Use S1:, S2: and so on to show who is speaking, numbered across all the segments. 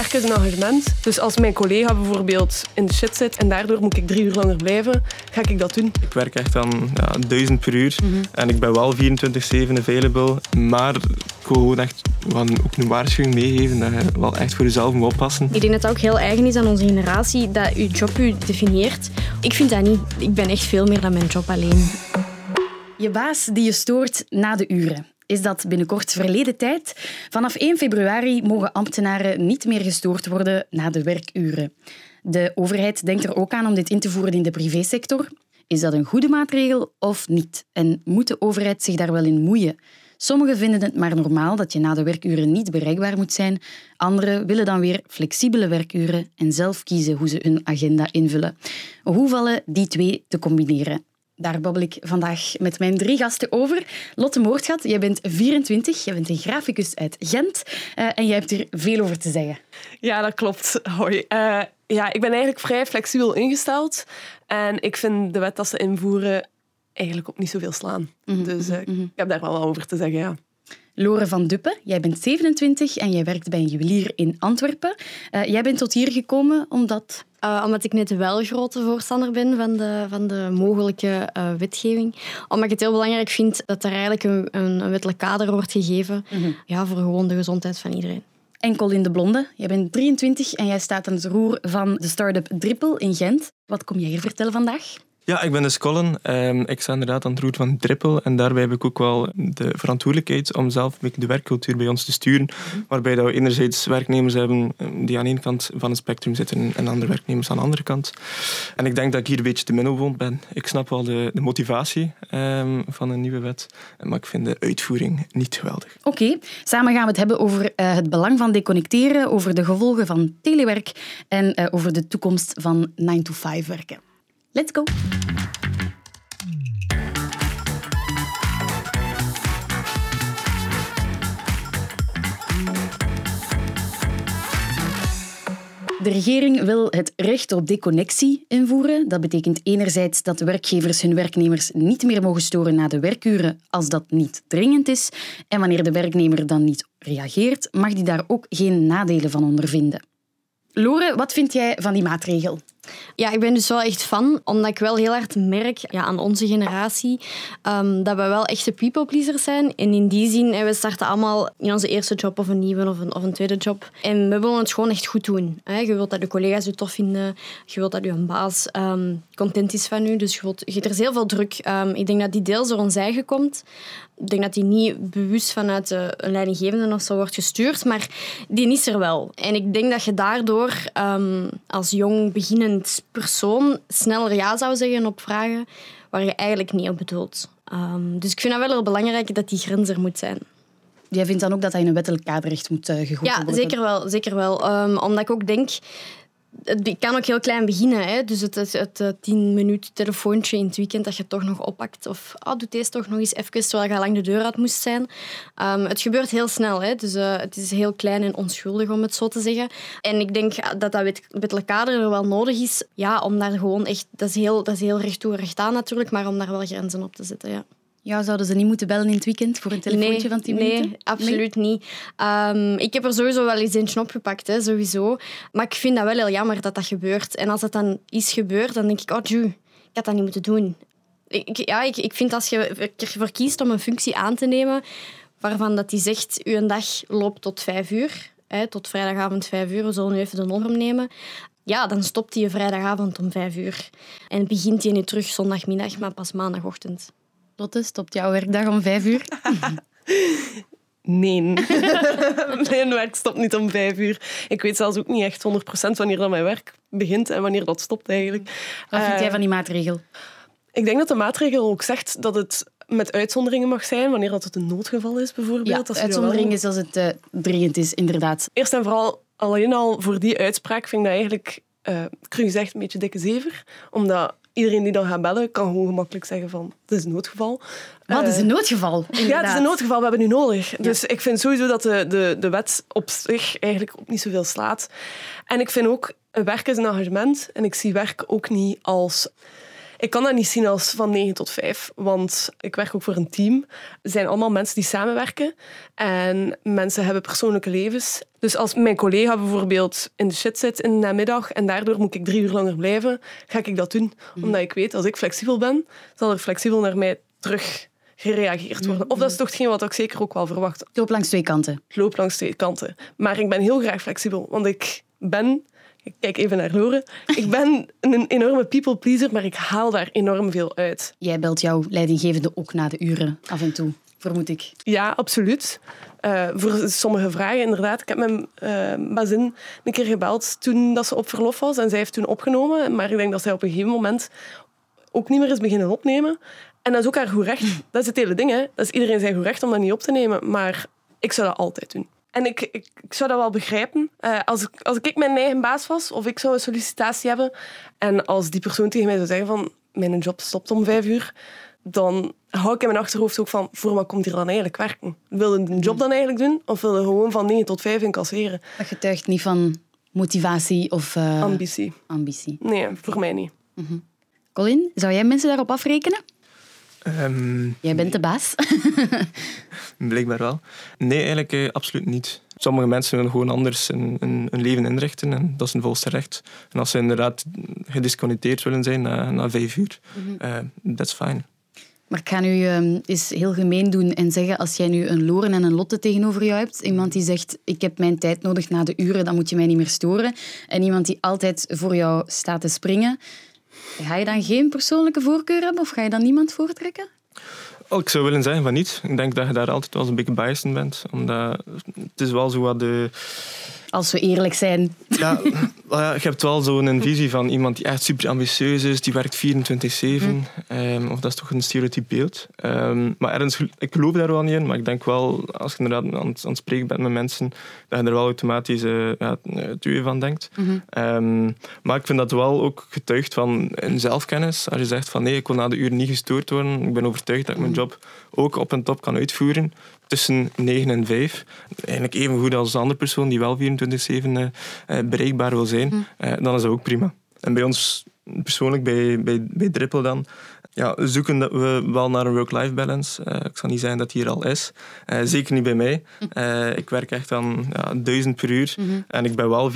S1: werk is een engagement. Dus als mijn collega bijvoorbeeld in de shit zit en daardoor moet ik drie uur langer blijven, ga ik dat doen.
S2: Ik werk echt aan ja, duizend per uur en ik ben wel 24-7 available. Maar ik wil gewoon echt ook een waarschuwing meegeven dat je wel echt voor jezelf moet oppassen.
S3: Ik denk dat het ook heel eigen is aan onze generatie dat je job u definieert. Ik vind dat niet. Ik ben echt veel meer dan mijn job alleen.
S4: Je baas die je stoort na de uren. Is dat binnenkort verleden tijd? Vanaf 1 februari mogen ambtenaren niet meer gestoord worden na de werkuren. De overheid denkt er ook aan om dit in te voeren in de privésector. Is dat een goede maatregel of niet? En moet de overheid zich daar wel in moeien? Sommigen vinden het maar normaal dat je na de werkuren niet bereikbaar moet zijn. Anderen willen dan weer flexibele werkuren en zelf kiezen hoe ze hun agenda invullen. Hoe vallen die twee te combineren? Daar babbel ik vandaag met mijn drie gasten over. Lotte Moordgat, jij bent 24, jij bent een graficus uit Gent uh, en jij hebt hier veel over te zeggen.
S1: Ja, dat klopt. Hoi. Uh, ja, ik ben eigenlijk vrij flexibel ingesteld en ik vind de wet dat ze invoeren eigenlijk ook niet zoveel slaan. Mm -hmm. Dus uh, ik heb daar wel over te zeggen, ja.
S4: Lore van Duppen, jij bent 27 en jij werkt bij een juwelier in Antwerpen. Jij bent tot hier gekomen omdat...
S3: Uh, omdat ik net wel grote voorstander ben van de, van de mogelijke uh, wetgeving. Omdat ik het heel belangrijk vind dat er eigenlijk een, een, een wettelijk kader wordt gegeven mm -hmm. ja, voor gewoon de gezondheid van iedereen.
S4: Enkel in de Blonde, jij bent 23 en jij staat aan het roer van de start-up Drippel in Gent. Wat kom jij hier vertellen vandaag?
S2: Ja, ik ben dus Colin. Um, ik sta inderdaad aan het roer van Triple. En daarbij heb ik ook wel de verantwoordelijkheid om zelf de werkcultuur bij ons te sturen. Waarbij dat we enerzijds werknemers hebben die aan één kant van het spectrum zitten en andere werknemers aan de andere kant. En ik denk dat ik hier een beetje te middelwoond ben. Ik snap wel de, de motivatie um, van een nieuwe wet. Maar ik vind de uitvoering niet geweldig.
S4: Oké, samen gaan we het hebben over uh, het belang van deconnecteren, over de gevolgen van telewerk en uh, over de toekomst van 9-to-5 werken. Let's go! De regering wil het recht op deconnectie invoeren. Dat betekent enerzijds dat werkgevers hun werknemers niet meer mogen storen na de werkuren als dat niet dringend is. En wanneer de werknemer dan niet reageert, mag die daar ook geen nadelen van ondervinden. Lore, wat vind jij van die maatregel?
S3: Ja, ik ben dus wel echt fan, omdat ik wel heel hard merk ja, aan onze generatie um, dat we wel echte people pleasers zijn. En in die zin, we starten allemaal in onze eerste job of een nieuwe of een, of een tweede job. En we willen het gewoon echt goed doen. Hè. Je wilt dat de collega's je tof vinden, je wilt dat je baas um, content is van u. Dus je wilt, je, er is heel veel druk. Um, ik denk dat die deels door ons eigen komt. Ik denk dat die niet bewust vanuit de leidinggevende of zo wordt gestuurd, maar die is er wel. En ik denk dat je daardoor als jong beginnend persoon sneller ja zou zeggen op vragen waar je eigenlijk niet op bedoelt. Um, dus ik vind dat wel heel belangrijk dat die grens er moet zijn.
S4: Jij vindt dan ook dat dat in een wettelijk kaderrecht moet uh, gegoten
S3: ja,
S4: worden?
S3: Ja, zeker wel. Zeker wel. Um, omdat ik ook denk het kan ook heel klein beginnen. Hè? Dus het, het, het, tien minuten telefoontje in het weekend dat je toch nog oppakt. Of oh, doe deze toch nog eens even, terwijl je lang de deur uit moest zijn. Um, het gebeurt heel snel. Hè? Dus uh, het is heel klein en onschuldig, om het zo te zeggen. En ik denk dat dat wettelijk kader er wel nodig is. Ja, om daar gewoon echt... Dat is heel, dat is heel recht toe, recht aan natuurlijk, maar om daar wel grenzen op te zetten, ja.
S4: Ja, zouden ze niet moeten bellen in het weekend voor een telefoontje
S3: nee,
S4: van 10 minuten?
S3: Nee, absoluut nee? niet. Um, ik heb er sowieso wel eens eentje opgepakt, hè, sowieso. Maar ik vind dat wel heel jammer dat dat gebeurt. En als dat dan is gebeurd, dan denk ik, oh, tjoe, ik had dat niet moeten doen. Ik, ja, ik, ik vind als je ervoor kiest om een functie aan te nemen waarvan dat die zegt, uw dag loopt tot vijf uur, hè, tot vrijdagavond vijf uur, we zullen nu even de norm nemen, ja, dan stopt hij vrijdagavond om vijf uur. En begint hij nu terug zondagmiddag, maar pas maandagochtend.
S4: Lotte, stopt jouw werkdag om vijf uur?
S1: Nee. mijn werk stopt niet om vijf uur. Ik weet zelfs ook niet echt 100% wanneer dat mijn werk begint en wanneer dat stopt eigenlijk.
S4: Wat vind jij van die maatregel?
S1: Ik denk dat de maatregel ook zegt dat het met uitzonderingen mag zijn, wanneer dat het een noodgeval is bijvoorbeeld.
S4: Ja, uitzondering wel... is als het uh, dringend is, inderdaad.
S1: Eerst en vooral, alleen al voor die uitspraak vind ik dat eigenlijk, uh, cru gezegd, een beetje dikke zever. Omdat iedereen die dan gaat bellen, kan gewoon gemakkelijk zeggen van, het is een noodgeval.
S4: Wat is een noodgeval?
S1: Ja, het is een noodgeval, we hebben nu nodig. Ja. Dus ik vind sowieso dat de, de, de wet op zich eigenlijk ook niet zoveel slaat. En ik vind ook, werk is een engagement. En ik zie werk ook niet als... ik kan dat niet zien als van 9 tot 5, want ik werk ook voor een team. Het zijn allemaal mensen die samenwerken en mensen hebben persoonlijke levens. Dus als mijn collega bijvoorbeeld in de shit zit in de namiddag en daardoor moet ik drie uur langer blijven, ga ik dat doen.
S4: Mhm.
S1: Omdat ik weet, als ik flexibel ben, zal er flexibel naar mij terug gereageerd worden. Of dat is toch hetgeen wat ik zeker ook wel verwacht.
S4: Ik loop langs twee kanten.
S1: Ik loop langs twee kanten. Maar ik ben heel graag flexibel, want ik ben... Ik kijk even naar Lore. Ik ben een enorme people pleaser, maar ik haal daar enorm veel uit.
S4: Jij belt jouw leidinggevende ook na de uren af en toe, vermoed ik.
S1: Ja, absoluut. Uh, voor sommige vragen, inderdaad. Ik heb mijn uh, bazin een keer gebeld toen dat ze op verlof was. En zij heeft toen opgenomen. Maar ik denk dat zij op een gegeven moment ook niet meer is beginnen opnemen. En dat is ook haar goed recht. Dat is het hele ding. Hè. Dat is iedereen zijn goed recht om dat niet op te nemen. Maar ik zou dat altijd doen. En ik, ik, ik zou dat wel begrijpen. Uh, als, ik, als ik mijn eigen baas was, of ik zou een sollicitatie hebben, en als die persoon tegen mij zou zeggen van mijn job stopt om vijf uur, dan hou ik in mijn achterhoofd ook van voor wat komt hier dan eigenlijk werken? Wil je een job dan eigenlijk doen, of wil je gewoon van 9 tot 5 incasseren?
S4: Dat getuigt niet van motivatie of uh,
S1: ambitie.
S4: ambitie.
S1: Nee, voor mij niet.
S4: Mm -hmm. Colin, zou jij mensen daarop afrekenen?
S2: Um,
S4: Jij bent de baas.
S2: blijkbaar wel. Nee, eigenlijk uh, absoluut niet. Sommige mensen willen gewoon anders een, een, een, leven inrichten en dat is een volste recht. En als ze inderdaad gedisconnecteerd willen zijn na, na vijf uur, mm -hmm. uh, that's fine.
S4: Maar ik ga nu um, eens heel gemeen doen en zeggen, als jij nu een Loren en een Lotte tegenover jou hebt, iemand die zegt, ik heb mijn tijd nodig na de uren, dan moet je mij niet meer storen, en iemand die altijd voor jou staat te springen, Ga je dan geen persoonlijke voorkeur hebben of ga je dan niemand voortrekken?
S2: Oh, ik zou willen zeggen van niet. Ik denk dat je daar altijd wel een beetje biased bent. Omdat het is wel zo wat de...
S4: Als we eerlijk zijn.
S2: Ja, ja je hebt wel zo'n visie van iemand die echt super ambitieus is, die werkt 24-7. Mm. Um, of dat is toch een stereotyp beeld. Um, maar ergens, ik geloof daar wel niet in, maar ik denk wel, als je inderdaad aan, aan het spreken bent met mensen, dat je er wel automatisch uh, ja, het uur van denkt.
S4: Mhm.
S2: Mm -hmm. um, maar ik vind dat wel ook getuigd van een zelfkennis. Als je zegt van nee, ik wil na de uur niet gestoord worden, ik ben overtuigd dat ik mijn job ook op en top kan uitvoeren tussen 9 en 5. Eigenlijk even goed als een andere persoon die wel 24-7 uh, bereikbaar wil zijn, mm. uh, dan is dat ook prima. En bij ons, persoonlijk bij, bij, bij Drippel dan, ja, zoeken dat we wel naar een work-life balance. Uh, ik zal niet zeggen dat die er al is. Uh, zeker niet bij mij. Uh, ik werk echt aan ja, duizend per uur.
S4: Mhm.
S2: En ik ben wel 24-7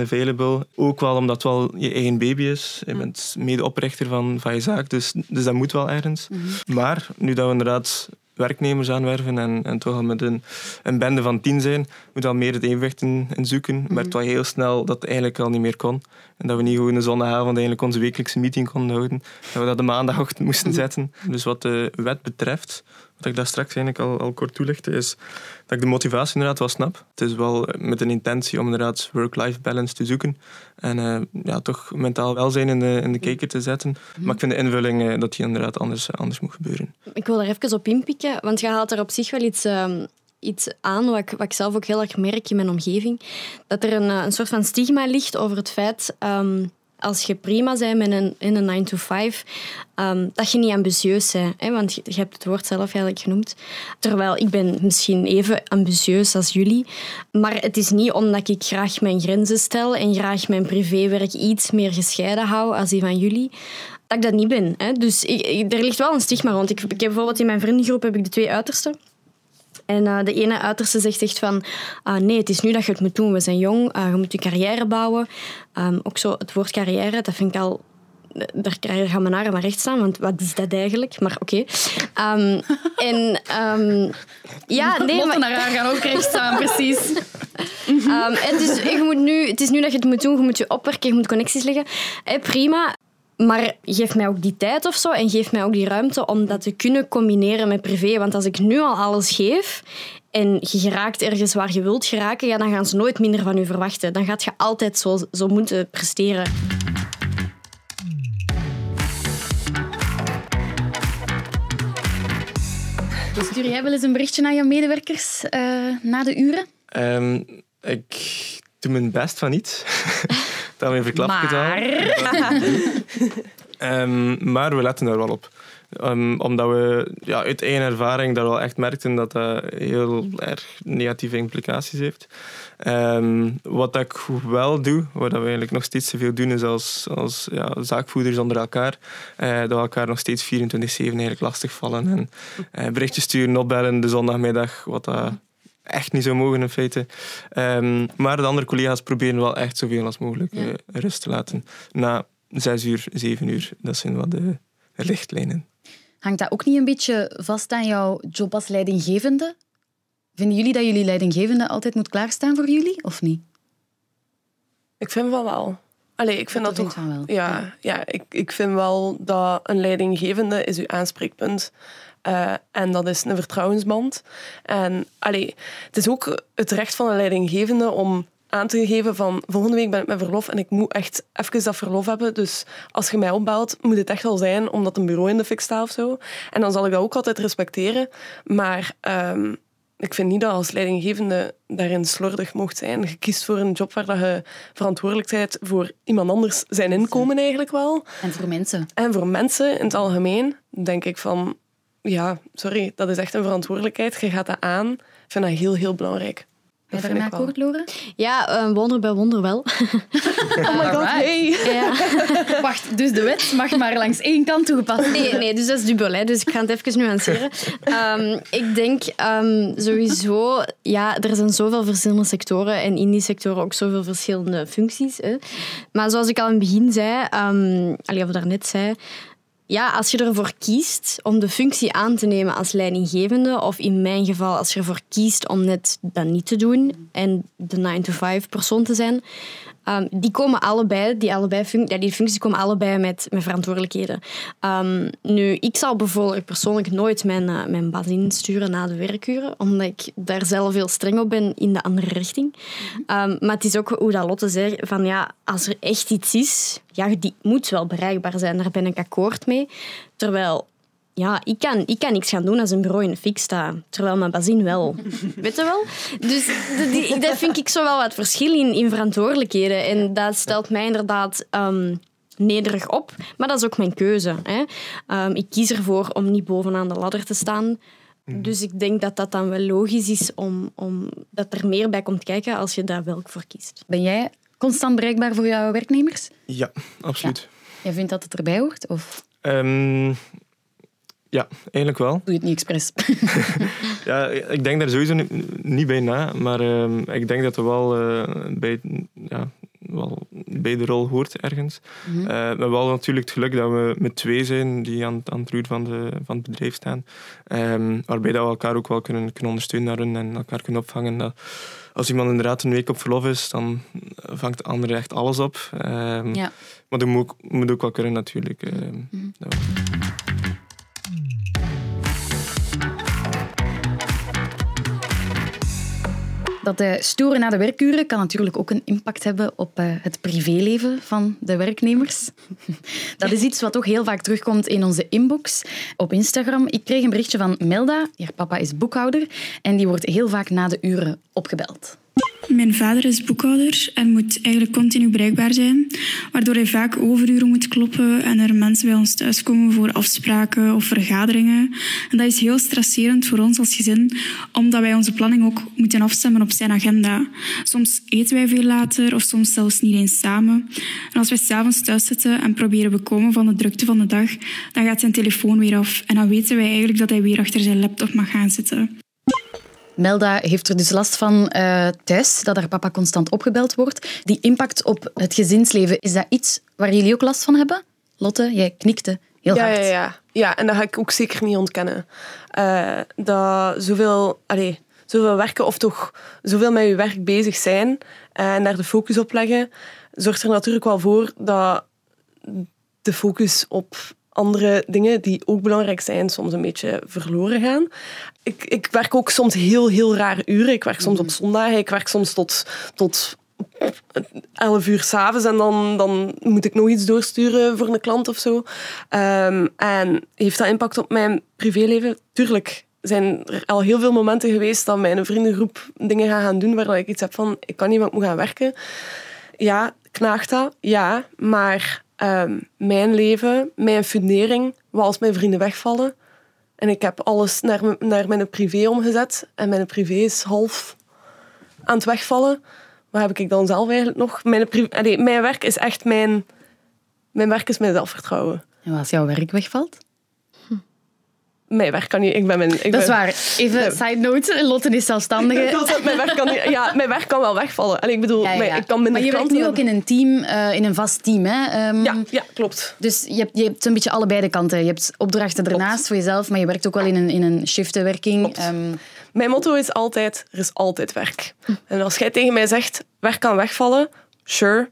S2: available. Ook wel omdat het wel je eigen baby is. Je bent medeoprichter van, van je zaak, dus, dus dat moet wel ergens.
S4: Mhm.
S2: Maar nu dat we inderdaad werknemers aanwerven en, en toch al met een, een bende van tien zijn, moet al meer het evenwicht in, in zoeken. Mm -hmm. Maar het was heel snel dat het eigenlijk al niet meer kon. En dat we niet gewoon een zondagavond eigenlijk onze wekelijkse meeting konden houden. Dat we dat de maandagochtend moesten zetten. Dus wat de wet betreft, wat ik daar straks eigenlijk al, al kort toelichtte, is dat ik de motivatie inderdaad wel snap. Het is wel met een intentie om inderdaad work-life balance te zoeken. En uh, ja, toch mentaal welzijn in de, in de kijker te zetten. Maar ik vind de invulling uh, dat die inderdaad anders, anders moet gebeuren.
S3: Ik wil er even op inpikken, want je haalt er op zich wel iets... Uh iets aan wat ik, wat ik zelf ook heel erg merk in mijn omgeving. Dat er een, een soort van stigma ligt over het feit... Um, als je prima bent met een, in een 9 to 5, um, dat je niet ambitieus bent. Hè? Want je, hebt het woord zelf eigenlijk genoemd. Terwijl ik ben misschien even ambitieus als jullie. Maar het is niet omdat ik graag mijn grenzen stel en graag mijn privéwerk iets meer gescheiden hou als die van jullie. Dat ik dat niet ben. Hè? Dus ik, er ligt wel een stigma rond. Ik, ik heb bijvoorbeeld in mijn vriendengroep heb ik de twee uitersten. En uh, de ene uiterste zegt echt van... Uh, nee, het is nu dat je het moet doen. We zijn jong, uh, je moet je carrière bouwen. Um, ook zo het woord carrière, dat vind ik al... Daar gaan mijn haren maar recht staan, want wat is dat eigenlijk? Maar oké. Okay. Um, en... Um, ja, nee,
S4: maar... haar gaan ook recht staan, precies.
S3: het, is, je moet nu, het is nu dat je het moet doen. Je moet je opwerken, je moet connecties leggen. Hey, prima. Maar geef mij ook die tijd of zo en geef mij ook die ruimte om dat te kunnen combineren met privé. Want als ik nu al alles geef en je geraakt ergens waar je wilt geraken, ja, dan gaan ze nooit minder van je verwachten. Dan gaat je altijd zo, zo moeten presteren.
S4: Stuur jij wel eens een berichtje naar je medewerkers uh, na de uren?
S2: Um, ik doe mijn best van niet. hebben we verklapt
S4: maar...
S2: um, maar we letten daar wel op. Ehm, omdat we ja, uit eigen ervaring daar wel echt merkten dat dat heel erg negatieve implicaties heeft. Ehm, wat ik wel doe, wat we eigenlijk nog steeds te veel doen, is als, als ja, zaakvoerders onder elkaar, uh, dat we elkaar nog steeds 24-7 eigenlijk lastig vallen. En uh, berichtjes sturen, opbellen de zondagmiddag, wat dat echt niet zou mogen in feite. Um, maar de andere collega's proberen wel echt zoveel als mogelijk uh, rust te laten. Na zes uur, zeven uur, dat zijn wat de richtlijnen.
S4: Hangt dat ook niet een beetje vast aan jouw job als leidinggevende? Vinden jullie dat jullie leidinggevende altijd moet klaarstaan voor jullie, of niet?
S1: Ik vind wel wel. Allee, ik vind dat,
S4: dat toch...
S1: Wel. Ja, ja ik, ik vind wel dat een leidinggevende is uw aanspreekpunt. Uh, en dat is een vertrouwensband. En allee, het is ook het recht van een leidinggevende om aan te geven van volgende week ben ik met verlof en ik moet echt even dat verlof hebben. Dus als je mij opbelt, moet het echt wel zijn omdat een bureau in de fik staat of zo. En dan zal ik dat ook altijd respecteren. Maar um, ik vind niet dat als leidinggevende daarin slordig mocht zijn. Je kiest voor een job waar dat je verantwoordelijk bent voor iemand anders zijn inkomen eigenlijk wel.
S4: En voor mensen.
S1: En voor mensen in het algemeen denk ik van... Ja, sorry, dat is echt een verantwoordelijkheid. Je gaat dat aan. Ik vind dat heel, heel belangrijk.
S4: Ben je daarmee akkoord, Lore?
S3: Ja, uh, wonder bij wonder wel.
S1: oh my god, hey. Ja.
S4: Wacht, dus de wet mag maar langs één kant toegepast worden?
S3: Nee, nee dus dat is dubbel. Hè. Dus ik ga het even nuanceren. Um, ik denk um, sowieso... Ja, er zijn zoveel verschillende sectoren en in die sectoren ook zoveel verschillende functies. Hè. Maar zoals ik al in het begin zei, um, allee, of daarnet zei, ja, als je ervoor kiest om de functie aan te nemen als leidinggevende, of in mijn geval als je ervoor kiest om net dat niet te doen en de 9-to-5 persoon te zijn, Um, die komen allebei, die, allebei func ja, die functies komen allebei met, met verantwoordelijkheden. Um, nu, ik zal bijvoorbeeld persoonlijk nooit mijn, uh, mijn baas insturen na de werkuren, omdat ik daar zelf heel streng op ben in de andere richting. Um, maar het is ook hoe dat Lotte zei, van ja, als er echt iets is, ja, die moet wel bereikbaar zijn, daar ben ik akkoord mee. Terwijl ja, ik kan, ik kan niks gaan doen als een bureau in de fik staat. Terwijl mijn bazin wel. Weet je wel? Dus die, dat vind ik zo wel wat verschil in, in verantwoordelijkheden. En dat stelt mij inderdaad um, nederig op. Maar dat is ook mijn keuze. Hè. Um, ik kies ervoor om niet bovenaan de ladder te staan. Mhm. Dus ik denk dat dat dan wel logisch is om, om dat er meer bij komt kijken als je daar wel voor kiest.
S4: Ben jij constant bereikbaar voor jouw werknemers?
S2: Ja, absoluut. Ja.
S4: Jij vindt dat het erbij hoort? Of?
S2: Um, ja, eigenlijk wel.
S4: Doe je het niet expres?
S2: ja, ik denk daar sowieso niet, bij na. Maar uh, ik denk dat het wel, uh, bij, ja, wel bij de rol hoort ergens. Mm -hmm. uh, we hebben wel natuurlijk het geluk dat we met twee zijn die aan, aan het roer van, de, van het bedrijf staan. Um, waarbij dat we elkaar ook wel kunnen, kunnen ondersteunen en elkaar kunnen opvangen. Dat, als iemand inderdaad een week op verlof is, dan vangt de ander echt alles op. Um, ja. Maar dat moet, moet ook wel kunnen natuurlijk. Mm -hmm.
S4: Dat de storen na de werkuren kan natuurlijk ook een impact hebben op uh, het privéleven van de werknemers. Dat is iets wat ook heel vaak terugkomt in onze inbox op Instagram. Ik kreeg een berichtje van Melda, haar papa is boekhouder, en die wordt heel vaak na de uren opgebeld.
S5: Mijn vader is boekhouder en moet eigenlijk continu bereikbaar zijn, waardoor hij vaak overuren moet kloppen en er mensen bij ons thuiskomen voor afspraken of vergaderingen. En dat is heel stresserend voor ons als gezin, omdat wij onze planning ook moeten afstemmen op zijn agenda. Soms eten wij veel later of soms zelfs niet eens samen. En als wij s'avonds thuis zitten en proberen bekomen van de drukte van de dag, dan gaat zijn telefoon weer af en dan weten wij eigenlijk dat hij weer achter zijn laptop mag gaan zitten.
S4: Melda heeft er dus last van uh, thuis, dat haar papa constant opgebeld wordt. Die impact op het gezinsleven, is dat iets waar jullie ook last van hebben? Lotte, jij knikte heel
S1: ja,
S4: hard.
S1: Ja, ja. ja, en dat ga ik ook zeker niet ontkennen. Uh, dat zoveel, allez, zoveel werken of toch zoveel met je werk bezig zijn en daar de focus op leggen, zorgt er natuurlijk wel voor dat de focus op andere dingen die ook belangrijk zijn, soms een beetje verloren gaan. Ik, ik werk ook soms heel, heel rare uren. Ik werk soms op zondagen. Ik werk soms tot, tot 11 uur s'avonds en dan, dan moet ik nog iets doorsturen voor een klant of zo. Um, en heeft dat impact op mijn privéleven? Tuurlijk zijn er al heel veel momenten geweest dat mijn vriendengroep dingen gaan, gaan doen waar ik iets heb van, ik kan niet, maar ik moet gaan werken ja, knaagt dat, ja. Maar ehm, mijn leven, mijn fundering, was als mijn vrienden wegvallen. En ik heb alles naar, naar mijn privé omgezet. En mijn privé is half aan het wegvallen. Wat heb ik dan zelf eigenlijk nog? Mijn, mijn werk is echt mijn... Mijn werk is mijn zelfvertrouwen.
S4: En als jouw werk wegvalt?
S1: Mijn werk kan niet... Ik ben mijn... Ik
S4: Dat
S1: ben,
S4: is waar. Even side note. Lotte is zelfstandige.
S1: mijn, werk kan niet, ja, mijn werk kan wel wegvallen. Allee, ik bedoel,
S4: Ja, ja,
S1: mijn-
S4: ja.
S1: ik kan minder
S4: maar je werkt nu ook in een team, eh, in een vast team. Hè? Ehm.
S1: Ja, ja, klopt.
S4: Dus je hebt, je hebt een beetje allebei de kanten. Je hebt opdrachten ernaast voor jezelf, maar je werkt ook wel in een, in een shiftenwerking. Ehm,
S1: Mijn motto is altijd, er is altijd werk. En als jij tegen mij zegt, werk kan wegvallen, sure.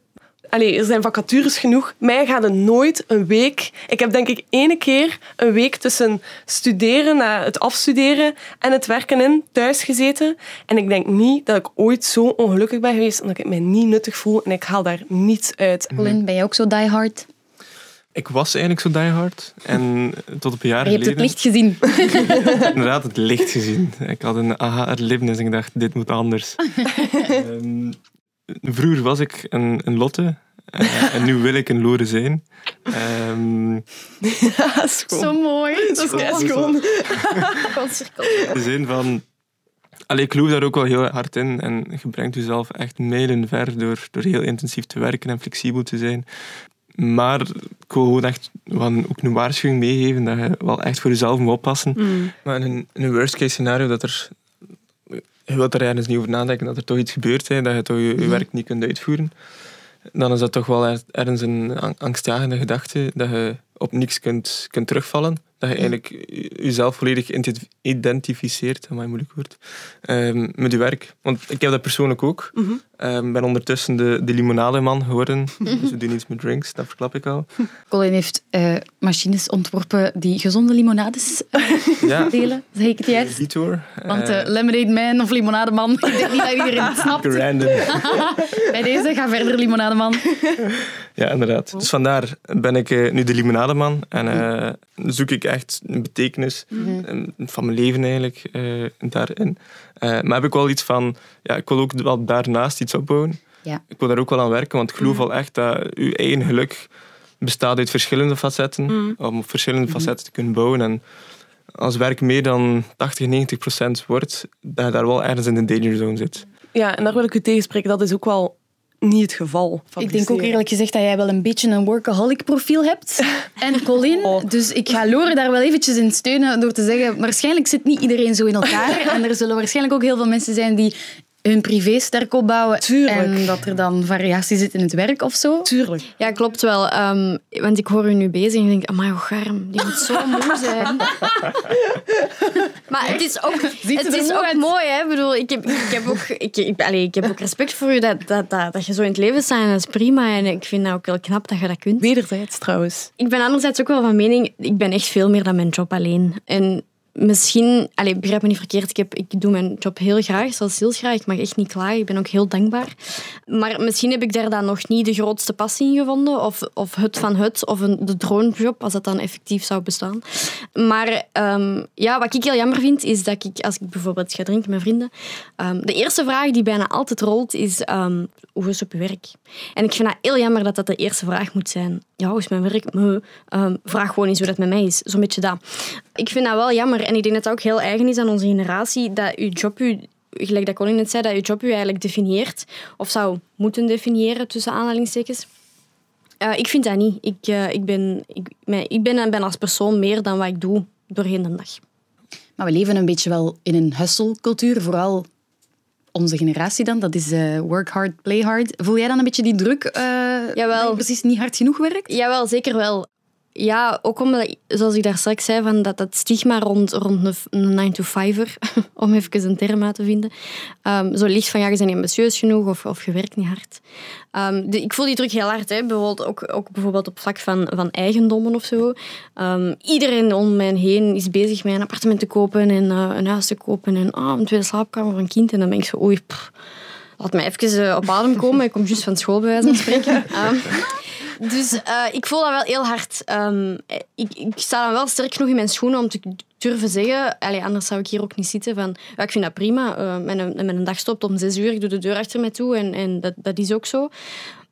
S1: Allee, er zijn vacatures genoeg. Mij gaat er nooit een week... Ik heb denk ik ene keer een week tussen studeren, na het afstuderen en het werken in, thuis gezeten. En ik denk niet dat ik ooit zo ongelukkig ben geweest omdat ik mij niet nuttig voel en ik haal daar niets uit.
S4: Colin, ben jij ook zo diehard?
S2: Ik was eigenlijk zo diehard. En tot op een jaar
S4: Je hebt het
S2: geleden...
S4: licht gezien.
S2: inderdaad het licht gezien. Ik had een aha-erlevenis en ik dacht, dit moet anders. Ehm, vroeger was ik een, een Lotte. eh, en nu wil ik een Lore zijn. Ehm,
S1: Ja, schoon.
S4: Zo mooi.
S1: Dat is
S2: in de zin van... Allee, ik geloof daar ook wel heel hard in. En je brengt jezelf echt mijlen ver door, door heel intensief te werken en flexibel te zijn. Maar ik wil gewoon echt ook een waarschuwing meegeven dat je wel echt voor jezelf moet oppassen. Maar in een, in een worst case scenario dat er... Je wilt er ergens niet over nadenken dat er toch iets gebeurt, hè, dat je toch je, je werk niet kunt uitvoeren. Dan is dat toch wel er- ergens een ang- angstjagende gedachte dat je op niks kunt, kunt terugvallen. Dat je eigenlijk je- jezelf volledig ident- identificeert, maar moeilijk woord, ehm, met je werk. Want ik heb dat persoonlijk ook. Ik ben ondertussen de, de limonademan geworden. Dus we doen iets met drinks, dat verklap ik al.
S4: Colin heeft eh, machines ontworpen die gezonde limonades eh,
S2: Ja,
S4: delen. Zeg ik het juist?
S2: Detour.
S4: Want
S2: eh,
S4: Lemonade Man of Limonademan, ik denk niet dat iedereen het snapt.
S2: Random.
S4: Bij deze, ga verder, Limonademan.
S2: Ja, inderdaad. Dus vandaar ben ik eh, nu de limonademan en eh, zoek ik echt een betekenis eh, van mijn leven eigenlijk eh, daarin. Eh, maar heb ik wel iets van, ja, ik wil ook wel daarnaast iets opbouwen.
S4: Ja.
S2: Ik wil daar ook wel aan werken, want ik geloof wel echt dat je eigen geluk bestaat uit verschillende facetten, om op verschillende facetten te kunnen bouwen. En als werk meer dan 80, 90 procent wordt, dat je daar wel ergens in de danger zone zit.
S1: Ja, en daar wil ik u tegenspreken. Dat is ook wel niet het geval.
S4: Ik denk ook eerlijk gezegd dat jij wel een beetje een workaholic profiel hebt. En Colin,
S1: Oh.
S4: dus ik ga Lore daar wel eventjes in steunen door te zeggen, waarschijnlijk zit niet iedereen zo in elkaar. En er zullen waarschijnlijk ook heel veel mensen zijn die hun privé sterk opbouwen.
S1: Tuurlijk.
S4: En dat er dan variatie zit in het werk of zo.
S1: Tuurlijk.
S3: Ja, klopt wel. Ehm, want ik hoor u nu bezig en ik denk, amai, hoe garm, die moet zo moe zijn. maar het is ook, het is ook
S4: uit.
S3: mooi, hè. Ik bedoel, ik heb, ik heb ook, ik, ik, allee, ik heb ook respect voor u dat, dat, dat, dat je zo in het leven staat dat is prima. En ik vind dat ook heel knap dat je dat kunt.
S1: Wederzijds trouwens.
S3: Ik ben anderzijds ook wel van mening, ik ben echt veel meer dan mijn job alleen. En misschien, allez, begrijp me niet verkeerd, ik, heb, ik doe mijn job heel graag, zoals heel graag. Ik mag echt niet klagen, ik ben ook heel dankbaar. Maar misschien heb ik daar dan nog niet de grootste passie in gevonden, of, of het van het, of een, de droomjob, als dat dan effectief zou bestaan. Maar ehm, ja, wat ik heel jammer vind, is dat ik, als ik bijvoorbeeld ga drinken met vrienden, ehm, de eerste vraag die bijna altijd rolt, is ehm, hoe is het op je werk? En ik vind dat heel jammer dat dat de eerste vraag moet zijn. Ja, hoe is mijn werk? Vraag gewoon eens hoe dat met mij is. Zo'n beetje dat. Ik vind dat wel jammer. En ik denk dat dat ook heel eigen is aan onze generatie, dat je job u gelijk dat Colin net zei, dat je job u eigenlijk definieert, of zou moeten definiëren, tussen aanhalingstekens. Eh, ik vind dat niet. Ik, eh, ik, ben, ik, ben, ben als persoon meer dan wat ik doe doorheen de dag.
S4: Maar we leven een beetje wel in een hustle-cultuur, vooral onze generatie dan. Dat is eh, work hard, play hard. Voel jij dan een beetje die druk
S3: Jawel.
S4: dat je precies niet hard genoeg werkt?
S3: Jawel, zeker wel. Ja, ook omdat, zoals ik daar straks zei, van dat, dat stigma rond, rond een, een 9-to-5er, om even een term uit te vinden, ehm, zo ligt van ja, je bent niet ambitieus genoeg of, of je werkt niet hard. Ehm, de- ik voel die druk heel hard, hè. Bijvoorbeeld ook, ook bijvoorbeeld op vlak van, van eigendommen of zo. Ehm, iedereen om mij heen is bezig met een appartement te kopen en eh, een huis te kopen en ah, een tweede slaapkamer voor een kind. En dan ben ik zo, oei, pff, laat mij even eh, op adem komen. Ik kom juist van school, bij wijze van spreken. Ehm, Dus uh, ik voel dat wel heel hard. Um, ik, ik, sta dan wel sterk genoeg in mijn schoenen om te durven zeggen. Anders zou ik hier ook niet zitten. Van, ja, ik vind dat prima. Uh, mijn, mijn dag stopt om zes uur. Ik doe de deur achter mij toe. En, en dat, dat is ook zo.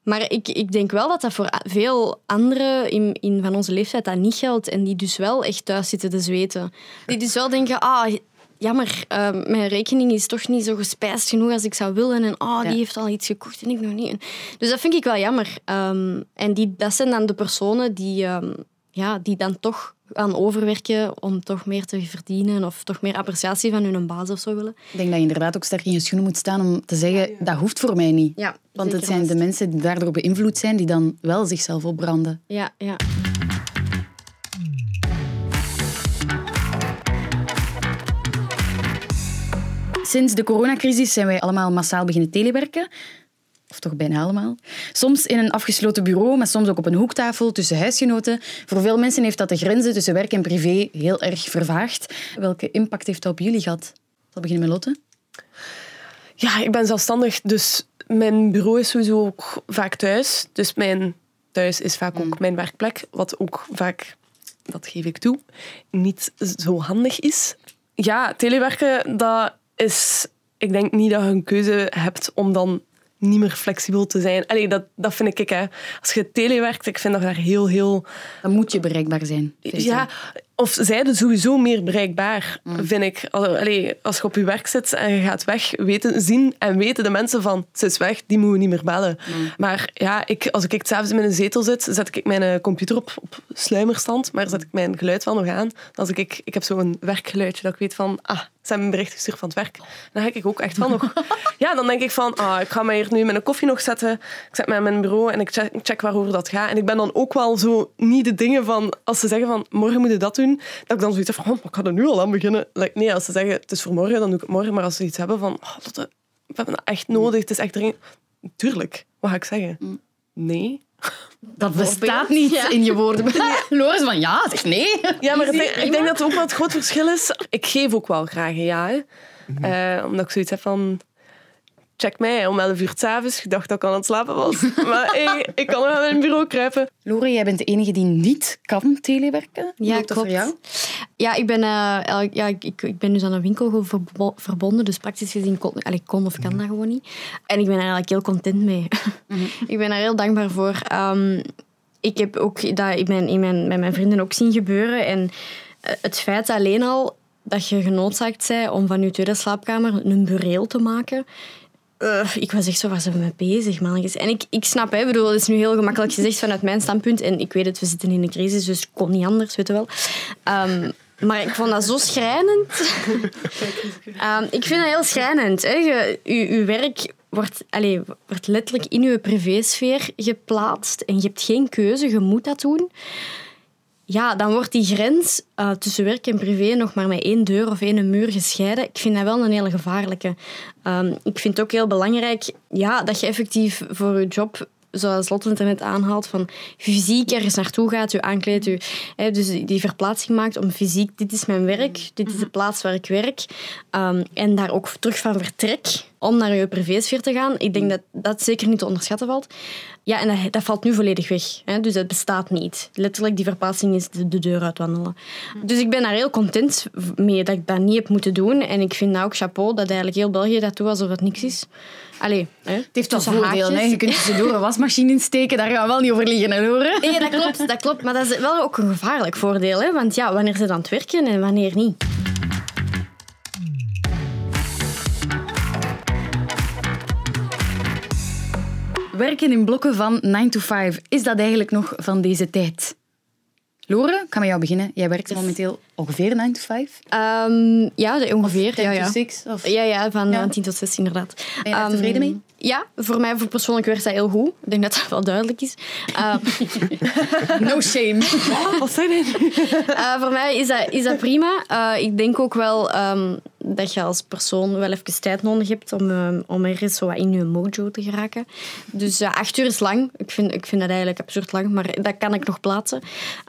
S3: Maar ik, ik denk wel dat dat voor veel anderen in, in van onze leeftijd dat niet geldt. En die dus wel echt thuis zitten te zweten. Die dus wel denken, ah, jammer, uh, mijn rekening is toch niet zo gespijsd genoeg als ik zou willen. En oh, die heeft al iets gekocht en ik nog niet. Dus dat vind ik wel jammer. Um, en die, dat zijn dan de personen die, um, ja, die dan toch gaan overwerken om toch meer te verdienen of toch meer appreciatie van hun baas of zo willen.
S4: Ik denk dat je inderdaad ook sterk in je schoenen moet staan om te zeggen, dat hoeft voor mij niet.
S3: Ja,
S4: Want het zijn de mensen die daardoor beïnvloed zijn, die dan wel zichzelf opbranden.
S3: Ja, ja.
S4: Sinds de coronacrisis zijn wij allemaal massaal beginnen telewerken. Of toch bijna allemaal. Soms in een afgesloten bureau, maar soms ook op een hoektafel tussen huisgenoten. Voor veel mensen heeft dat de grenzen tussen werk en privé heel erg vervaagd. Welke impact heeft dat op jullie gehad? Ik zal beginnen met Lotte.
S1: Ja, ik ben zelfstandig, dus mijn bureau is sowieso ook vaak thuis. Dus mijn thuis is vaak ook mm. mijn werkplek, wat ook vaak, dat geef ik toe, niet zo handig is. Ja, telewerken, dat is... Ik denk niet dat je een keuze hebt om dan niet meer flexibel te zijn. Allee, dat, dat vind ik. Hè. Als je telewerkt, ik vind dat daar heel, heel...
S4: Dan moet je bereikbaar zijn.
S1: Ja, of zijde sowieso meer bereikbaar, mm. vind ik. Allee, als je op je werk zit en je gaat weg, weten, zien en weten de mensen van, ze is weg, die moeten we niet meer bellen. Mm. Maar ja, ik, als ik s'avonds in een zetel zit, zet ik mijn eh, computer op, op sluimerstand, maar zet ik mijn geluid wel nog aan. Als ik, ik heb zo'n werkgeluidje dat ik weet van, ah, ze hebben een bericht gestuurd van het werk. Dan ga ik ook echt van nog... Ja, dan denk ik van, ah, ik ga mij hier nu met een koffie nog zetten. Ik zet mij in mijn bureau en ik check, check waarover dat gaat. En ik ben dan ook wel zo niet de dingen van, als ze zeggen van, morgen moet je dat doen, dat ik dan zoiets heb van, oh, ik ga er nu al aan beginnen. Like, nee, als ze zeggen, het is voor morgen, dan doe ik het morgen. Maar als ze iets hebben van, oh, Lotte, we hebben dat echt nodig, het is echt dringend. Tuurlijk, wat ga ik zeggen? Mm. Nee.
S4: Dat bestaat niet in je woorden. Loris van ja, zeg nee.
S1: Ja, maar ik denk, dat het ook wel het groot verschil is. Ik geef ook wel graag een ja. Hè. Uh, omdat ik zoiets heb van check mij om 11 uur s'avonds. Ik dacht dat ik aan het slapen was. maar hey, ik kan nog naar mijn bureau kruipen.
S4: Lore, jij bent de enige die niet kan telewerken.
S3: ja, klopt. voor jou? Ja, ik ben, uh, ja ik, ik ben dus aan een winkel verbonden. Dus praktisch gezien kon, ik kon of kan dat gewoon niet. En ik ben er eigenlijk heel content mee. Mhm. ik ben daar heel dankbaar voor. Um, ik heb ook dat ik ben, in mijn, met mijn vrienden ook zien gebeuren. En eh, het feit alleen al dat je genoodzaakt bent om van je tweede slaapkamer een bureel te maken uh, ik was echt zo, waar zijn we mee bezig, man? En ik, ik snap, hè, bedoel, het is nu heel gemakkelijk gezegd vanuit mijn standpunt. En ik weet het, we zitten in een crisis, dus het kon niet anders, weet je wel. Um, maar ik vond dat zo schrijnend. um, ik vind dat heel schrijnend. Hè. Je, je, werk wordt, allez, wordt letterlijk in je privésfeer geplaatst. En je hebt geen keuze, je moet dat doen ja, dan wordt die grens uh, tussen werk en privé nog maar met één deur of één muur gescheiden. Ik vind dat wel een hele gevaarlijke. Um, ik vind het ook heel belangrijk ja, dat je effectief voor je job zoals Lotte het net aanhaalt, van fysiek ergens naartoe gaat, je aankleedt, je, hè, dus die verplaatsing maakt om fysiek, dit is mijn werk, dit is de plaats waar ik werk, um, en daar ook terug van vertrek om naar je privésfeer te gaan. Ik denk dat dat zeker niet te onderschatten valt. Ja, en dat, dat valt nu volledig weg. Hè? Dus dat bestaat niet. Letterlijk, die verplaatsing is de, de deur uitwandelen. Dus ik ben daar heel content mee dat ik dat niet heb moeten doen. En ik vind nou ook chapeau dat eigenlijk heel België dat doet alsof het niks is. Allee, hè?
S4: Het heeft wel voordelen. Je kunt tussendoor een wasmachine insteken, daar gaan we wel niet over liggen, hoor.
S3: Nee, dat klopt, dat klopt. Maar dat is wel ook een gevaarlijk voordeel. Hè? Want ja, wanneer ze aan het werken en wanneer niet.
S4: Werken in blokken van 9 to 5, is dat eigenlijk nog van deze tijd? Lore, ik ga met jou beginnen. Jij werkt momenteel ongeveer 9 to 5?
S3: Um, ja, ongeveer. Of 10
S4: ja,
S3: ja.
S4: to 6? Of?
S3: Ja, ja, van ja. 10 tot 6 inderdaad.
S4: Ben je daar um, tevreden mee?
S3: Ja, voor mij voor persoonlijk werkt dat heel goed. Ik denk dat dat wel duidelijk is. Uh,
S4: no shame.
S1: Wat zei je?
S3: Uh, voor mij is dat, is dat prima. Uh, ik denk ook wel um, dat je als persoon wel even tijd nodig hebt om, um, om ergens zo in je mojo te geraken. Dus acht uur is lang. Ik vind, ik vind dat eigenlijk absurd lang, maar dat kan ik nog plaatsen.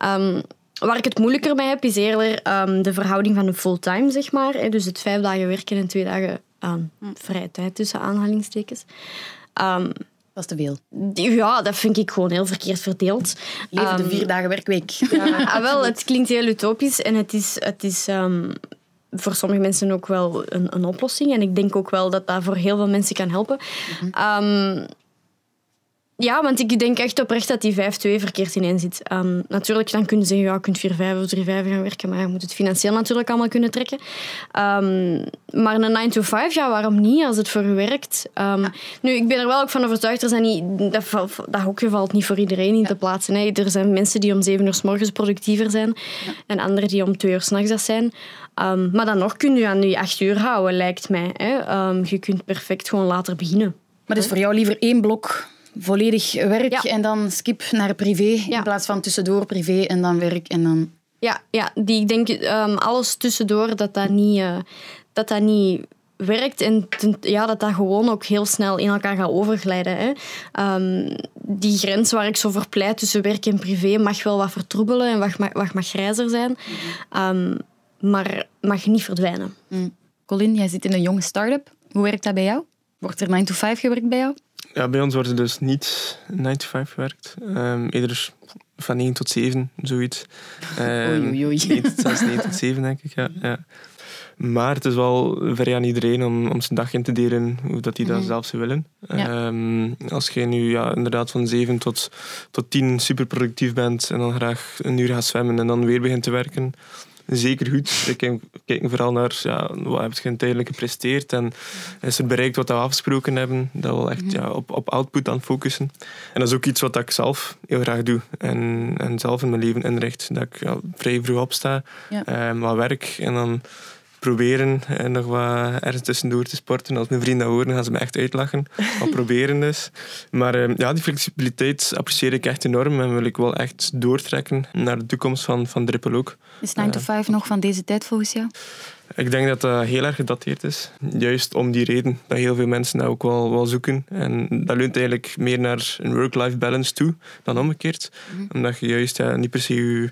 S3: Um, Waar ik het moeilijker mee heb, is eerder um, de verhouding van de fulltime, zeg maar. Dus het vijf dagen werken en twee dagen um, vrije tijd tussen aanhalingstekens. Um,
S4: Dat is te veel.
S3: Ja, dat vind ik gewoon heel verkeerd verdeeld.
S4: Leven de
S3: Ehm,
S4: vier dagen werkweek.
S3: Ja, ah, wel, het klinkt heel utopisch en het is, het is ehm, voor sommige mensen ook wel een, een oplossing. En ik denk ook wel dat dat voor heel veel mensen kan helpen. Ehm, ja, want ik denk echt oprecht dat die 5-2 verkeerd ineen zit. Ehm, natuurlijk, dan kun je zeggen, ja, je kunt 4-5 of 3-5 gaan werken, maar je moet het financieel natuurlijk allemaal kunnen trekken. Ehm, maar een 9-to-5, ja, waarom niet, als het voor je werkt? Nu, ik ben er wel ook van overtuigd, er zijn niet, dat, dat hokje valt niet voor iedereen in te plaatsen. Hè. Er zijn mensen die om 7 uur s morgens productiever zijn en anderen die om 2 uur s'nachts dat zijn. Ehm, maar dan nog kun je aan je 8 uur houden, lijkt mij. Hè. Ehm, je kunt perfect gewoon later beginnen.
S4: Maar dus voor jou liever één blok volledig werk
S3: Ja.
S4: en dan skip naar privé
S3: Ja.
S4: in plaats van tussendoor privé en dan werk en dan...
S3: Ja, ja die, ik denk ehm, alles tussendoor dat dat niet, eh, dat dat niet werkt en ten- ja, dat dat gewoon ook heel snel in elkaar gaat overglijden. Hè. Die grens waar ik zo voor pleit tussen werk en privé mag wel wat vertroebelen en wat mag, wat mag grijzer zijn, maar mag niet verdwijnen.
S4: Colin, jij zit in een jonge start-up. Hoe werkt dat bij jou? Wordt er 9 to 5 gewerkt bij jou?
S2: Ja, bij ons wordt er dus niet 9 to 5 gewerkt. Ehm, eerder van 9 tot 7, zoiets. Ehm,
S4: Oei, oei, oei.
S2: 9 tot- zelfs 9 tot 7, denk ik. Ja, ja. Maar het is wel vrij aan iedereen om, om zijn dag in te delen hoe dat die dat zelf zou willen.
S4: Ja.
S2: Ehm, als jij nu ja, inderdaad van 7 tot, tot 10 super productief bent en dan graag een uur gaat zwemmen en dan weer begint te werken, zeker goed. We kijken, kijken vooral naar ja, wat heb je tijdelijk gepresteerd en is er bereikt wat we afgesproken hebben. Dat we echt ja, op, op output aan focussen. En dat is ook iets wat ik zelf heel graag doe en, en zelf in mijn leven inricht. Dat ik ja, vrij vroeg opsta,
S4: Ja.
S2: ehm, wat werk en dan proberen en nog wat ergens tussendoor te sporten. Als mijn vrienden dat horen, gaan ze me echt uitlachen. Wat proberen dus. Maar ehm, ja, die flexibiliteit apprecieer ik echt enorm en wil ik wel echt doortrekken naar de toekomst van, van Drippel ook.
S4: Is 9 to 5 nog van deze tijd volgens jou?
S2: Ik denk dat dat heel erg gedateerd is. Juist om die reden dat heel veel mensen dat ook wel, wel zoeken. En dat leunt eigenlijk meer naar een work-life balance toe dan omgekeerd. Omdat je juist ja, niet per se je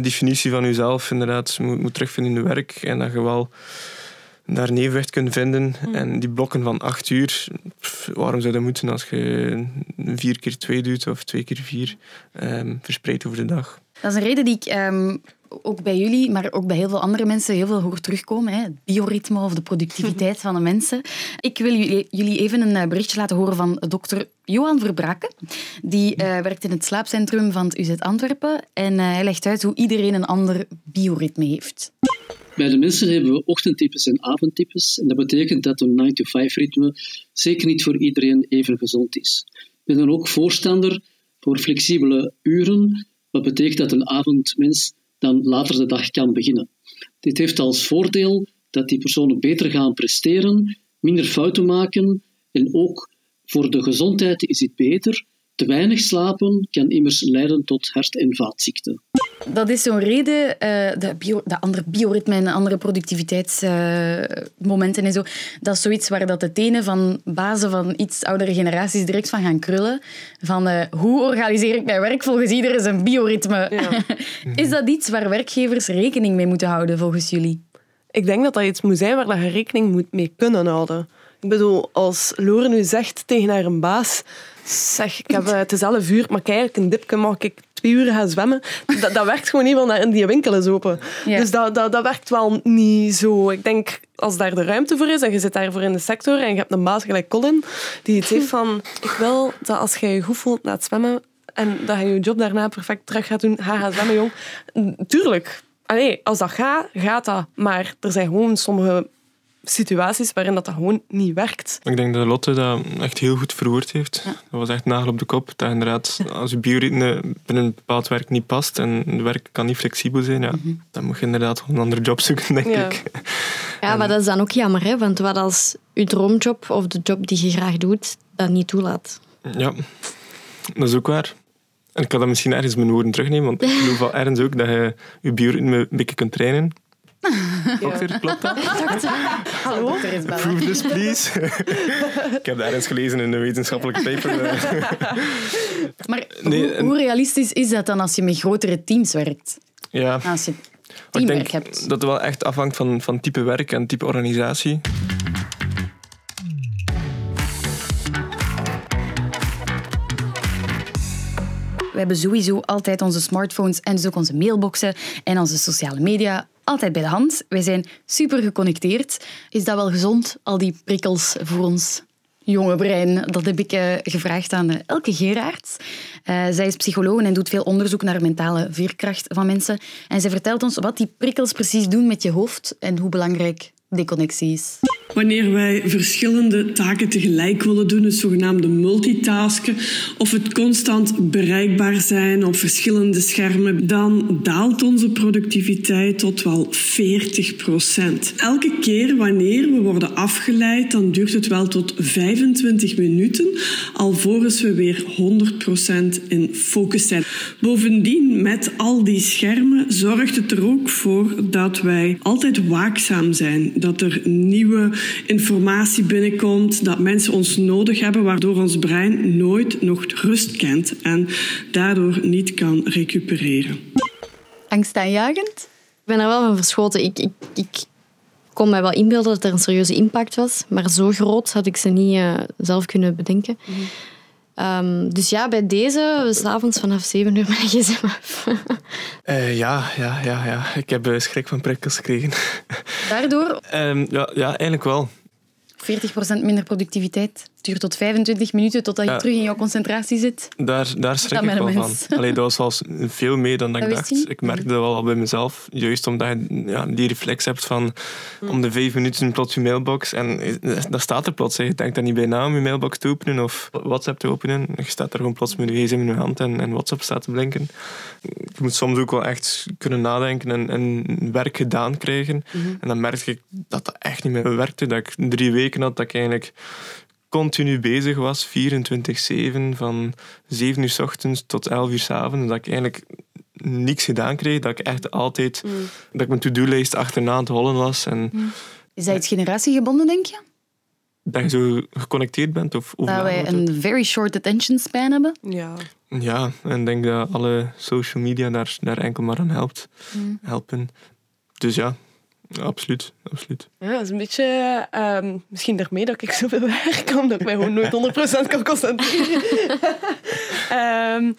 S2: definitie van jezelf inderdaad moet, moet terugvinden in je werk. En dat je wel daar een evenwicht kunt vinden. En die blokken van acht uur, pff, waarom zou dat moeten als je vier keer twee doet of twee keer vier ehm, verspreid over de dag?
S4: Dat is een reden die ik ehm, ook bij jullie, maar ook bij heel veel andere mensen heel veel hoor terugkomen. Hè? Het bioritme of de productiviteit van de mensen. Ik wil jullie, jullie even een eh, berichtje laten horen van dokter Johan Verbraken. Die eh, werkt in het slaapcentrum van het UZ Antwerpen. En eh, hij legt uit hoe iedereen een ander bioritme heeft.
S6: Bij de mensen hebben we ochtendtypes en avondtypes. En dat betekent dat een 9-to-5-ritme zeker niet voor iedereen even gezond is. Ik ben dan ook voorstander voor flexibele uren. Wat betekent dat een avondmens dan later de dag kan beginnen. Dit heeft als voordeel dat die personen beter gaan presteren, minder fouten maken en ook voor de gezondheid is het beter. Te weinig slapen kan immers leiden tot hart- en vaatziekten.
S4: Dat is zo'n reden, eh, de, bio, de andere bioritme en andere productiviteitsmomenten en zo. Dat is zoiets waar dat de tenen van bazen van iets oudere generaties direct van gaan krullen. Van eh, hoe organiseer ik mijn werk volgens ieder zijn bioritme? is dat iets waar werkgevers rekening mee moeten houden volgens jullie?
S1: Ik denk dat dat iets moet zijn waar dat je rekening moet mee kunnen houden. Ik bedoel, als Lore nu zegt tegen haar een baas... Zeg, ik heb, eh, het is 11 uur, maar eigenlijk een dipje mag ik twee uur gaan zwemmen. Dat, dat werkt gewoon niet, want die winkel is open.
S4: Ja.
S1: Dus dat, dat, dat werkt wel niet zo. Ik denk, als daar de ruimte voor is en je zit daarvoor in de sector en je hebt een baas gelijk Colin, die het heeft van... Ik wil dat als je je goed voelt na het zwemmen en dat je je job daarna perfect terug gaat doen, ga gaan zwemmen, jong. Tuurlijk. Allee, als dat gaat, gaat dat. Maar er zijn gewoon sommige situaties waarin dat, dat gewoon niet werkt.
S2: Ik denk dat Lotte dat echt heel goed verwoord heeft. Dat was echt nagel op de kop. Dat inderdaad, als je bioritme binnen een bepaald werk niet past en het werk kan niet flexibel zijn, ja, dan moet je inderdaad gewoon een andere job zoeken, denk
S1: Ja.
S2: ik.
S3: Ja, maar dat is dan ook jammer, hè? want wat als je droomjob of de job die je graag doet, dat niet toelaat?
S2: Ja, dat is ook waar. En ik kan dat misschien ergens mijn woorden terugnemen, want ik geloof wel ergens ook dat je je bioritme een beetje kunt trainen. Dokter, klopt dat?
S1: Hallo?
S2: Prove this, please. ik heb dat ergens gelezen in een wetenschappelijke paper.
S4: Maar
S2: Nee,
S4: hoe, realistisch is dat dan als je met grotere teams werkt?
S2: Ja,
S4: Als je
S2: maar ik
S4: teamwerk
S2: denk
S4: hebt.
S2: dat het wel echt afhangt van, van type werk en type organisatie.
S4: Hebben sowieso altijd onze smartphones en dus ook onze mailboxen en onze sociale media altijd bij de hand. Wij zijn super geconnecteerd. Is dat wel gezond, al die prikkels voor ons jonge brein? Dat heb ik uh, gevraagd aan uh, Elke Geraerts. Uh, zij is psycholoog en doet veel onderzoek naar mentale veerkracht van mensen. En zij vertelt ons wat die prikkels precies doen met je hoofd en hoe belangrijk deconnecties.
S7: Wanneer wij verschillende taken tegelijk willen doen, het zogenaamde multitasken, of het constant bereikbaar zijn op verschillende schermen, dan daalt onze productiviteit tot wel 40 procent. Elke keer wanneer we worden afgeleid, dan duurt het wel tot 25 minuten, alvorens we weer 100 procent in focus zijn. Bovendien, met al die schermen, zorgt het er ook voor dat wij altijd waakzaam zijn dat er nieuwe informatie binnenkomt, dat mensen ons nodig hebben, waardoor ons brein nooit nog rust kent en daardoor niet kan recupereren.
S4: Angstaanjagend?
S3: Ik ben er wel van verschoten. Ik, ik, ik kon mij wel inbeelden dat er een serieuze impact was, maar zo groot had ik ze niet uh, zelf kunnen bedenken. Mm -hmm. Um, dus ja, bij deze, s'avonds vanaf 7 uur mijn gsm af.
S2: uh, ja, ja, ja, ja. Ik heb uh, schrik van prikkels gekregen.
S4: Daardoor?
S2: um, ja, ja, eigenlijk wel.
S4: 40% minder productiviteit. Duurt tot 25 minuten totdat je ja. terug in jouw concentratie zit.
S2: Daar, daar schrik ik wel van. Allee, dat was wel veel meer dan dat ik dacht. Ik merkte dat wel bij mezelf. Juist omdat je ja, die reflex hebt van mm. om de vijf minuten plots je mailbox. En dat staat er plots. Je denkt daar niet bij na om je mailbox te openen of WhatsApp te openen. Je staat er gewoon plots met je gsm in je hand en, en WhatsApp staat te blinken. Je moet soms ook wel echt kunnen nadenken en, en werk gedaan krijgen. Mm -hmm. En dan merkte ik dat dat echt niet meer werkte. Dat ik drie weken had dat ik eigenlijk continu bezig was, 24-7, van 7 uur s ochtends tot 11 uur s avonds. Dat ik eigenlijk niks gedaan kreeg. Dat ik echt altijd, mm. dat ik mijn to-do-lijst achterna aan het hollen was. En,
S4: mm. Is dat iets generatiegebonden, denk je?
S2: Dat je zo geconnecteerd bent? Of, of
S4: dat wij een very short attention span hebben?
S1: Ja.
S2: Ja, en ik denk dat alle social media daar, daar enkel maar aan helpt. Mm. helpen. Dus ja, Absoluut, absoluut.
S1: Ja, dat is een beetje... Um, misschien daarmee dat ik zoveel werk, omdat ik mij gewoon nooit 100% kan concentreren. um,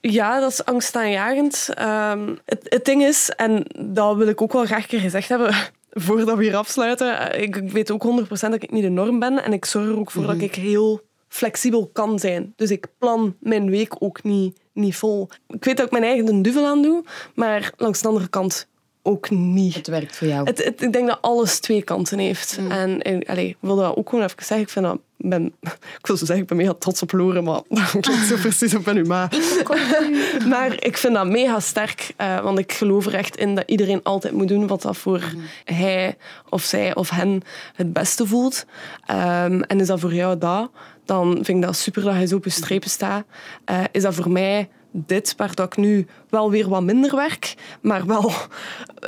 S1: ja, dat is angstaanjagend. Um, het, het ding is, en dat wil ik ook wel graag keer gezegd hebben, voordat we hier afsluiten, ik, ik weet ook 100% dat ik niet de norm ben en ik zorg er ook voor dat ik heel flexibel kan zijn. Dus ik plan mijn week ook niet, niet vol. Ik weet dat ik mijn eigen duvel aan doe, maar langs de andere kant ook niet.
S4: Het werkt voor jou.
S1: Het, het, ik denk dat alles twee kanten heeft. Mm. En, ik wil dat ook gewoon even zeggen. Ik, vind dat, ben, ik wil zo zeggen, ik ben mega trots op Loren, maar dat klinkt zo precies op u ma. maar ik vind dat mega sterk, uh, want ik geloof er echt in dat iedereen altijd moet doen wat dat voor mm. hij of zij of hen het beste voelt. Um, en is dat voor jou dat, dan vind ik dat super dat je zo op je strepen staat. Uh, is dat voor mij dit, waar dat ik nu wel weer wat minder werk, maar wel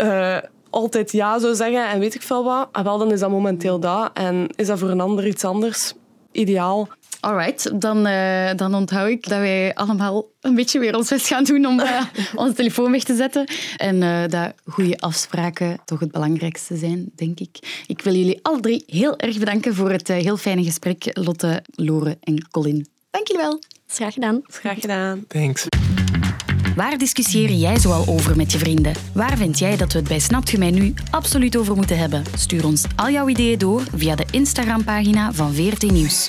S1: uh, altijd ja zou zeggen en weet ik veel wat, ah, wel, dan is dat momenteel dat. En is dat voor een ander iets anders? Ideaal.
S4: Alright, dan, uh, dan onthoud ik dat wij allemaal een beetje weer ons best gaan doen om uh, onze telefoon weg te zetten. En uh, dat goede afspraken toch het belangrijkste zijn, denk ik. Ik wil jullie alle drie heel erg bedanken voor het heel fijne gesprek, Lotte, Lore en Colin. Dank jullie wel.
S3: Graag gedaan.
S1: Graag gedaan.
S2: Thanks.
S4: Waar discussieer jij zoal over met je vrienden? Waar vind jij dat we het bij Snapt u mij nu absoluut over moeten hebben? Stuur ons al jouw ideeën door via de Instagram-pagina van VRT Nieuws.